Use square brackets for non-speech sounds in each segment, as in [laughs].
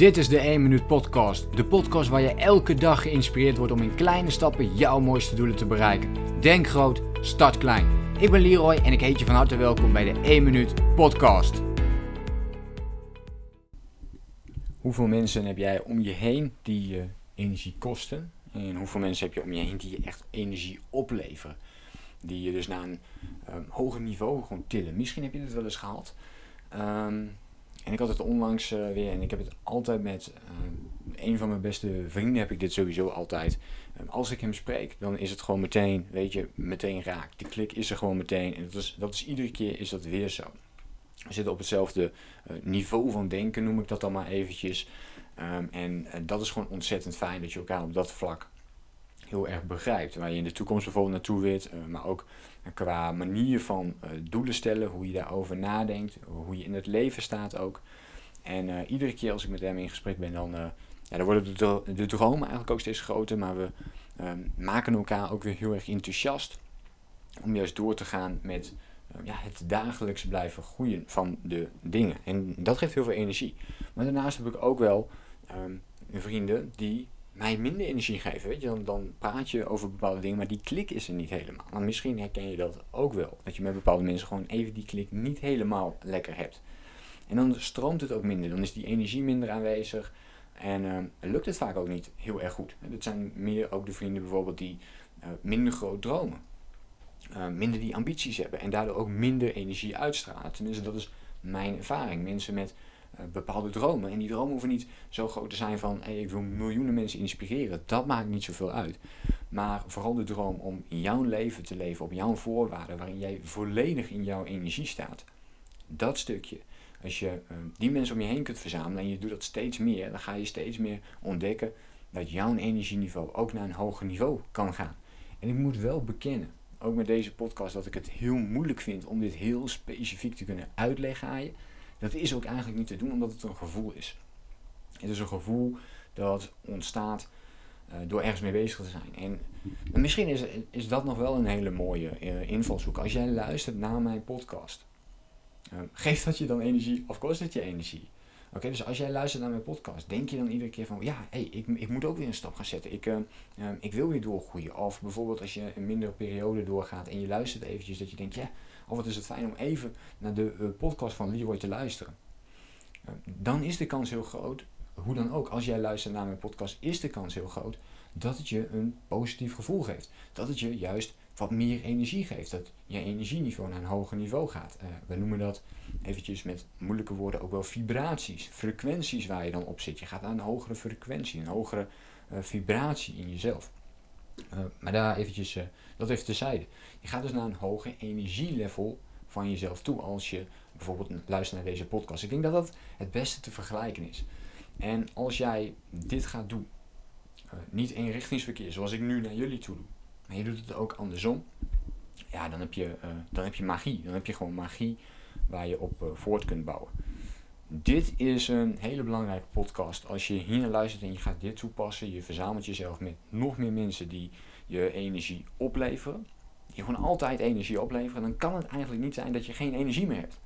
Dit is de 1 Minuut Podcast. De podcast waar je elke dag geïnspireerd wordt om in kleine stappen jouw mooiste doelen te bereiken. Denk groot, start klein. Ik ben Leroy en ik heet je van harte welkom bij de 1 Minuut Podcast. Hoeveel mensen heb jij om je heen die je energie kosten? En hoeveel mensen heb je om je heen die je echt energie opleveren? Die je dus naar een um, hoger niveau gewoon tillen. Misschien heb je dit wel eens gehad. Um, en ik had het onlangs uh, weer, en ik heb het altijd met uh, een van mijn beste vrienden, heb ik dit sowieso altijd. Um, als ik hem spreek, dan is het gewoon meteen, weet je, meteen raak. Die klik is er gewoon meteen. En dat is, dat is iedere keer is dat weer zo. We zitten op hetzelfde uh, niveau van denken, noem ik dat dan maar eventjes. Um, en dat is gewoon ontzettend fijn dat je elkaar op dat vlak heel erg begrijpt. Waar je in de toekomst bijvoorbeeld naartoe wilt, maar ook qua manier van uh, doelen stellen, hoe je daarover nadenkt, hoe je in het leven staat ook. En iedere keer als ik met hem in gesprek ben, dan, ja, dan worden de, dromen eigenlijk ook steeds groter, maar we maken elkaar ook weer heel erg enthousiast om juist door te gaan met ja, het dagelijks blijven groeien van de dingen. En dat geeft heel veel energie. Maar daarnaast heb ik ook wel um, vrienden die mij minder energie geven. Weet je? Dan, dan praat je over bepaalde dingen, maar die klik is er niet helemaal. Misschien herken je dat ook wel. Dat je met bepaalde mensen gewoon even die klik niet helemaal lekker hebt. En dan stroomt het ook minder. Dan is die energie minder aanwezig. En uh, lukt het vaak ook niet heel erg goed. Dat zijn meer ook de vrienden bijvoorbeeld die uh, minder groot dromen. Uh, minder die ambities hebben. En daardoor ook minder energie uitstralen. Tenminste, dat is mijn ervaring. Mensen met eh, bepaalde dromen. En die dromen hoeven niet zo groot te zijn van ik wil miljoenen mensen inspireren. Dat maakt niet zoveel uit. Maar vooral de droom om jouw leven te leven op jouw voorwaarden, waarin jij volledig in jouw energie staat. Dat stukje. Als je uh, die mensen om je heen kunt verzamelen en je doet dat steeds meer, dan ga je steeds meer ontdekken dat jouw energieniveau ook naar een hoger niveau kan gaan. En ik moet wel bekennen, ook met deze podcast, dat ik het heel moeilijk vind om dit heel specifiek te kunnen uitleggen aan je. Dat is ook eigenlijk niet te doen omdat het een gevoel is. Het is een gevoel dat ontstaat uh, door ergens mee bezig te zijn. En, en, misschien is, is dat nog wel een hele mooie uh, invalshoek. Als jij luistert naar mijn podcast, uh, geeft dat je dan energie of kost het je energie? Oké, dus als jij luistert naar mijn podcast, denk je dan iedere keer van, ja, hey, ik, ik moet ook weer een stap gaan zetten. Ik, ik wil weer doorgroeien. Of bijvoorbeeld als je een mindere periode doorgaat en je luistert eventjes, dat je denkt, ja, of wat is het fijn om even naar de uh, podcast van Leroy te luisteren. Uh, dan is de kans heel groot, hoe dan ook, als jij luistert naar mijn podcast, is de kans heel groot dat het je een positief gevoel geeft. Dat het je juist wat meer energie geeft. Dat je energieniveau naar een hoger niveau gaat. Uh, we noemen dat eventjes met moeilijke woorden ook wel vibraties. Frequenties waar je dan op zit. Je gaat naar een hogere frequentie, een hogere vibratie in jezelf. Uh, maar daar eventjes, uh, dat even terzijde. Je gaat dus naar een hoger energielevel van jezelf toe als je bijvoorbeeld luistert naar deze podcast. Ik denk dat dat het beste te vergelijken is. En als jij dit gaat doen, uh, niet eenrichtingsverkeer zoals ik nu naar jullie toe doe, maar je doet het ook andersom, ja, dan heb je, dan heb je magie. Dan heb je gewoon magie waar je op voort kunt bouwen. Dit is een hele belangrijke podcast. Als je hier naar luistert en je gaat dit toepassen, je verzamelt jezelf met nog meer mensen die je energie opleveren, die gewoon altijd energie opleveren, dan kan het eigenlijk niet zijn dat je geen energie meer hebt.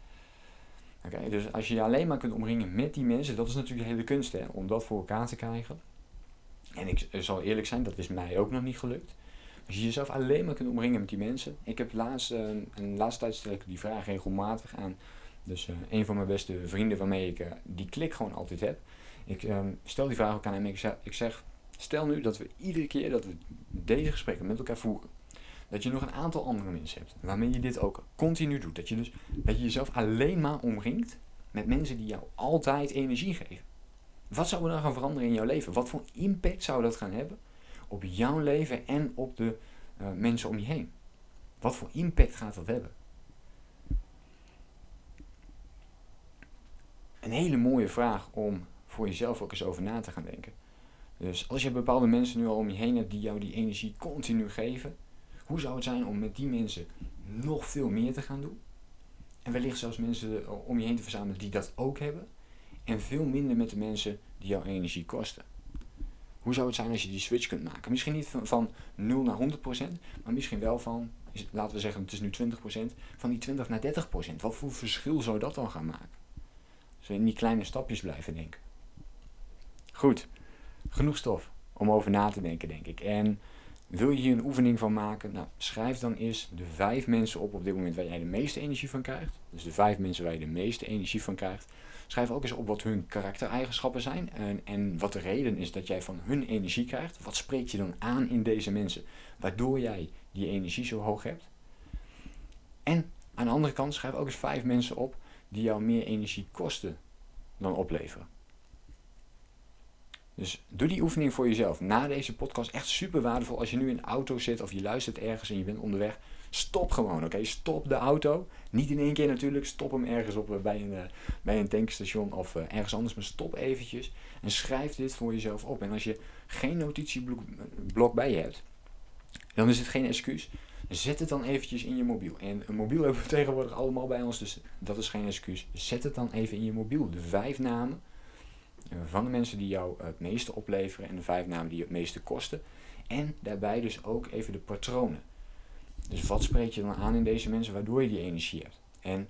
Oké, dus als je je alleen maar kunt omringen met die mensen, dat is natuurlijk de hele kunst hè, om dat voor elkaar te krijgen. En ik zal eerlijk zijn, dat is mij ook nog niet gelukt. Als je jezelf alleen maar kunt omringen met die mensen. Ik heb laatst, uh, een laatste tijd stel ik die vraag regelmatig aan dus uh, een van mijn beste vrienden waarmee ik uh, die klik gewoon altijd heb. Ik um, stel die vraag ook aan hem. Zeg, ik zeg, stel nu dat we iedere keer dat we deze gesprekken met elkaar voeren. Dat je nog een aantal andere mensen hebt waarmee je dit ook continu doet. Dat je dus dat je jezelf alleen maar omringt met mensen die jou altijd energie geven. Wat zou er dan gaan veranderen in jouw leven? Wat voor impact zou dat gaan hebben op jouw leven en op de uh, mensen om je heen? Wat voor impact gaat dat hebben? Een hele mooie vraag om voor jezelf ook eens over na te gaan denken. Dus als je bepaalde mensen nu al om je heen hebt die jou die energie continu geven, hoe zou het zijn om met die mensen nog veel meer te gaan doen? En wellicht zelfs mensen om je heen te verzamelen die dat ook hebben. En veel minder met de mensen die jouw energie kosten. Hoe zou het zijn als je die switch kunt maken? Misschien niet van, van 0 naar 100%, maar misschien wel van, laten we zeggen het is nu 20%, van die 20 naar 30%. Wat voor verschil zou dat dan gaan maken? We in die kleine stapjes blijven denken. Goed, genoeg stof om over na te denken, denk ik. En wil je hier een oefening van maken? Nou, schrijf dan eens de vijf mensen op op dit moment waar jij de meeste energie van krijgt. Dus de vijf mensen waar je de meeste energie van krijgt. Schrijf ook eens op wat hun karaktereigenschappen zijn en, en wat de reden is dat jij van hun energie krijgt. Wat spreekt je dan aan in deze mensen, waardoor jij die energie zo hoog hebt? En aan de andere kant schrijf ook eens vijf mensen op die jou meer energie kosten dan opleveren. Dus doe die oefening voor jezelf. Na deze podcast echt super waardevol. Als je nu in de auto zit of je luistert ergens en je bent onderweg. Stop gewoon, oké? Stop de auto. Niet in één keer natuurlijk. Stop hem ergens op eh, bij een, uh, bij een tankstation of uh, ergens anders. Maar stop eventjes en schrijf dit voor jezelf op. En als je geen notitieblok bij je hebt, dan is het geen excuus. Zet het dan eventjes in je mobiel. En een mobiel hebben we [laughs] tegenwoordig allemaal bij ons, dus dat is geen excuus. Zet het dan even in je mobiel. De vijf namen van de mensen die jou het meeste opleveren en de vijf namen die je het meeste kosten. En daarbij dus ook even de patronen. Dus wat spreek je dan aan in deze mensen waardoor je die energie hebt? En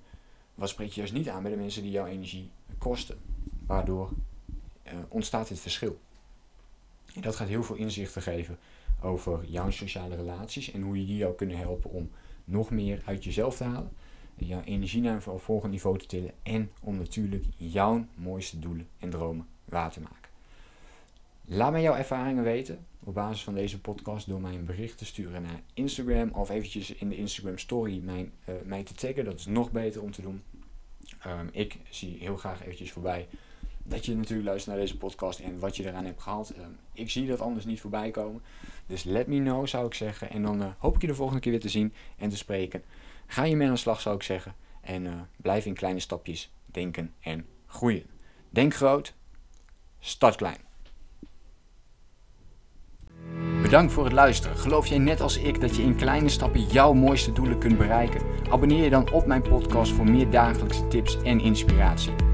wat spreek je juist niet aan bij de mensen die jouw energie kosten? Waardoor uh, ontstaat dit verschil. Dat gaat heel veel inzichten geven over jouw sociale relaties en hoe je die jou kunnen helpen om nog meer uit jezelf te halen, jouw energie naar een volgend niveau te tillen en om natuurlijk jouw mooiste doelen en dromen waar te maken. Laat mij jouw ervaringen weten op basis van deze podcast door mij een bericht te sturen naar Instagram of eventjes in de Instagram story mij, uh, mij te taggen. Dat is nog beter om te doen. Um, ik zie heel graag eventjes voorbij dat je natuurlijk luistert naar deze podcast en wat je eraan hebt gehad. Um, ik zie dat anders niet voorbij komen. Dus let me know zou ik zeggen. En dan uh, hoop ik je de volgende keer weer te zien en te spreken. Ga je mee aan de slag zou ik zeggen. En uh, blijf in kleine stapjes denken en groeien. Denk groot, start klein. Bedankt voor het luisteren. Geloof jij net als ik dat je in kleine stappen jouw mooiste doelen kunt bereiken? Abonneer je dan op mijn podcast voor meer dagelijkse tips en inspiratie.